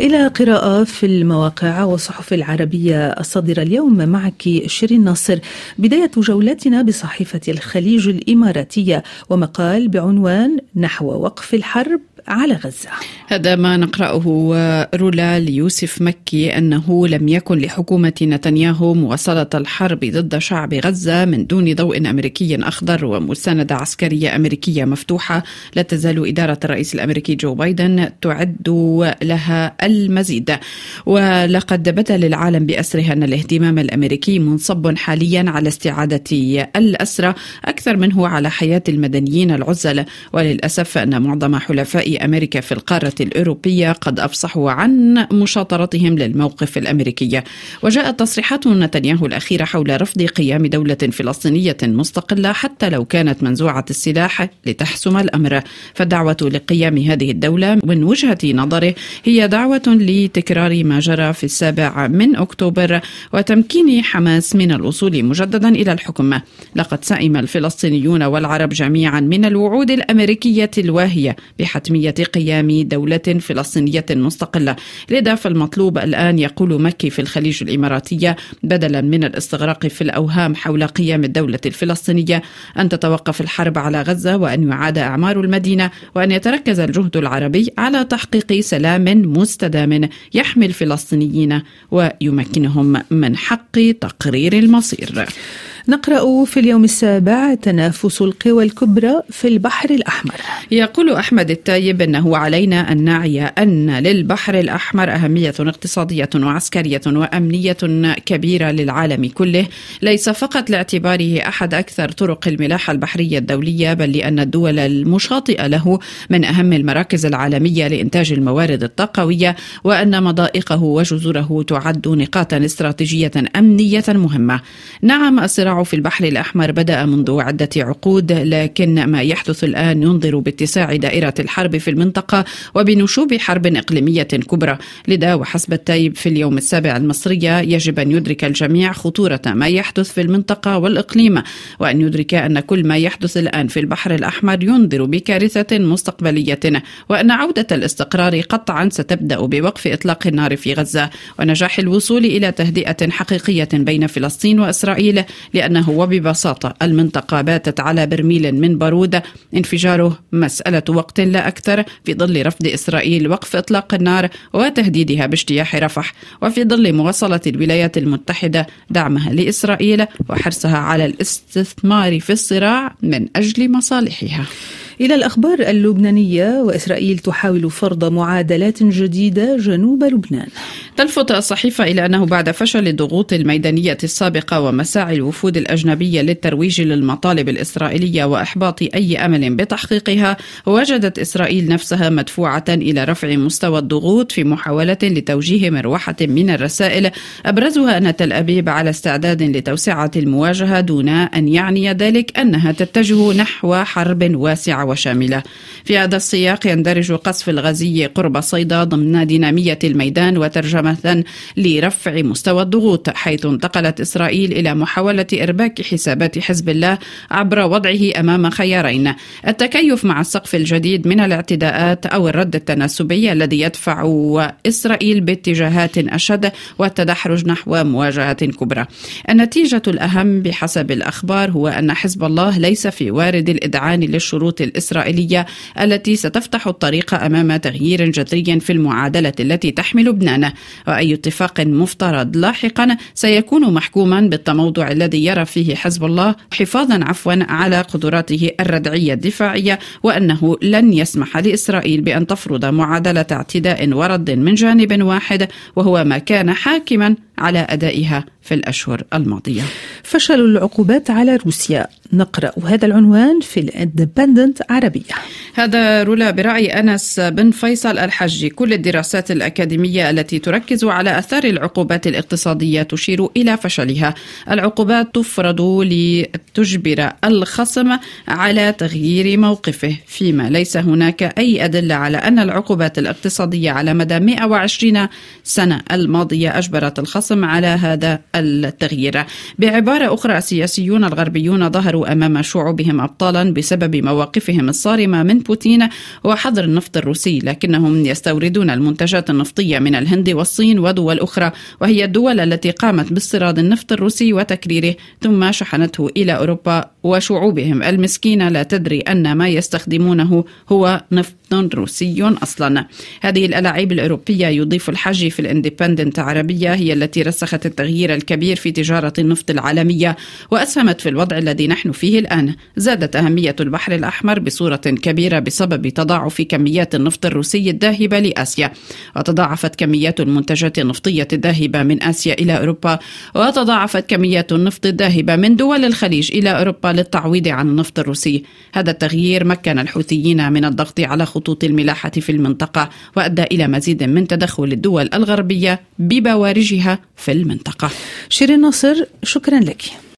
إلى قراءة في المواقع والصحف العربية الصادرة اليوم معك شيرين ناصر. بداية جولتنا بصحيفة الخليج الإماراتية ومقال بعنوان نحو وقف الحرب على غزة. هذا ما نقرأه رولا ليوسف مكي أنه لم يكن لحكومة نتنياهو مواصلة الحرب ضد شعب غزة من دون ضوء أمريكي أخضر ومساندة عسكرية أمريكية مفتوحة. لا تزال إدارة الرئيس الأمريكي جو بايدن تعد لها المزيد. ولقد بدا للعالم بأسره أن الاهتمام الأمريكي منصب حاليا على استعادة الأسرى أكثر منه على حياة المدنيين العزل. وللأسف أن معظم حلفاء أمريكا في القارة الأوروبية قد أفصحوا عن مشاطرتهم للموقف الأمريكي. وجاءت تصريحات نتنياهو الأخيرة حول رفض قيام دولة فلسطينية مستقلة حتى لو كانت منزوعة السلاح لتحسم الأمر. فالدعوة لقيام هذه الدولة من وجهة نظره هي دعوة لتكرار ما جرى في السابع من أكتوبر وتمكين حماس من الوصول مجددا إلى الحكم. لقد سئم الفلسطينيون والعرب جميعا من الوعود الأمريكية الواهية بحتمية قيام دولة فلسطينية مستقلة لذا فالمطلوب الآن يقول مكي في الخليج الإماراتية بدلا من الاستغراق في الأوهام حول قيام الدولة الفلسطينية أن تتوقف الحرب على غزة وأن يعاد أعمار المدينة وأن يتركز الجهد العربي على تحقيق سلام مستدام يحمي الفلسطينيين ويمكنهم من حق تقرير المصير. نقرأ في اليوم السابع تنافس القوى الكبرى في البحر الأحمر. يقول أحمد التايب أنه علينا أن نعي أن للبحر الأحمر أهمية اقتصادية وعسكرية وأمنية كبيرة للعالم كله. ليس فقط لاعتباره أحد أكثر طرق الملاحة البحرية الدولية بل لأن الدول المشاطئة له من أهم المراكز العالمية لإنتاج الموارد الطاقوية وأن مضائقه وجزره تعد نقاطا استراتيجية أمنية مهمة. نعم الصراع في البحر الأحمر بدأ منذ عدة عقود لكن ما يحدث الآن ينظر باتساع دائرة الحرب في المنطقة وبنشوب حرب إقليمية كبرى. لذا وحسب التايب في اليوم السابع المصرية يجب أن يدرك الجميع خطورة ما يحدث في المنطقة والإقليم وأن يدرك أن كل ما يحدث الآن في البحر الأحمر ينذر بكارثة مستقبلية وأن عودة الاستقرار قطعا ستبدأ بوقف إطلاق النار في غزة ونجاح الوصول إلى تهدئة حقيقية بين فلسطين وإسرائيل لأنه وببساطة المنطقة باتت على برميل من بارود انفجاره مسألة وقت لا أكثر في ظل رفض إسرائيل وقف إطلاق النار وتهديدها باجتياح رفح. وفي ظل مواصلة الولايات المتحدة دعمها لإسرائيل وحرصها على الاستثمار في الصراع من أجل مصالحها. إلى الأخبار اللبنانية وإسرائيل تحاول فرض معادلات جديدة جنوب لبنان. تلفت الصحيفة إلى أنه بعد فشل الضغوط الميدانية السابقة ومساعي الوفود الأجنبية للترويج للمطالب الإسرائيلية وإحباط أي أمل بتحقيقها وجدت إسرائيل نفسها مدفوعة إلى رفع مستوى الضغوط في محاولة لتوجيه مروحة من الرسائل. أبرزها أن تل أبيب على استعداد لتوسعة المواجهة دون أن يعني ذلك أنها تتجه نحو حرب واسعة وشاملة. في هذا السياق يندرج قصف الغزي قرب صيدا ضمن دينامية الميدان وترجمة لرفع مستوى الضغوط حيث انتقلت إسرائيل إلى محاولة إرباك حسابات حزب الله عبر وضعه أمام خيارين. التكيف مع السقف الجديد من الاعتداءات أو الرد التناسبي الذي يدفع إسرائيل باتجاهات أشد والتدحرج نحو مواجهة كبرى. النتيجة الأهم بحسب الأخبار هو أن حزب الله ليس في وارد الإذعان للشروط الإسرائيلية التي ستفتح الطريق أمام تغيير جذري في المعادلة التي تحمل لبنان. وأي اتفاق مفترض. لاحقا سيكون محكوما بالتموضع الذي يرى فيه حزب الله حفاظا عفوا على قدراته الردعية الدفاعية وأنه لن يسمح لإسرائيل بأن تفرض معادلة اعتداء ورد من جانب واحد وهو ما كان حاكما على أدائها. في الأشهر الماضية. فشل العقوبات على روسيا. نقرأ هذا العنوان في الإندبندنت عربية. هذا رولا برأي أنس بن فيصل الحجي. كل الدراسات الأكاديمية التي تركز على أثار العقوبات الاقتصادية تشير إلى فشلها. العقوبات تفرض لتجبر الخصم على تغيير موقفه. فيما ليس هناك أي أدلة على أن العقوبات الاقتصادية على مدى 120 سنة الماضية أجبرت الخصم على هذا التغيير. بعبارة أخرى السياسيون الغربيون ظهروا أمام شعوبهم أبطالا بسبب مواقفهم الصارمة من بوتين وحظر النفط الروسي لكنهم يستوردون المنتجات النفطية من الهند والصين ودول أخرى وهي الدول التي قامت باستيراد النفط الروسي وتكريره ثم شحنته إلى أوروبا وشعوبهم. المسكينة لا تدري أن ما يستخدمونه هو نفط روسي أصلا. هذه الألاعيب الأوروبية يضيف الحجي في الإندبندنت عربية هي التي رسخت التغيير الكبير في تجارة النفط العالمية وأسهمت في الوضع الذي نحن فيه الآن. زادت أهمية البحر الأحمر بصورة كبيرة بسبب تضاعف كميات النفط الروسي الذاهبة لآسيا. وتضاعفت كميات المنتجات النفطية الذاهبة من آسيا إلى أوروبا. وتضاعفت كميات النفط الذاهبة من دول الخليج إلى أوروبا للتعويض عن النفط الروسي. هذا التغيير مكن الحوثيين من الضغط على خطوط الملاحة في المنطقة وأدى إلى مزيد من تدخل الدول الغربية ببوارجها في المنطقة. شيرين ناصر شكرا لك.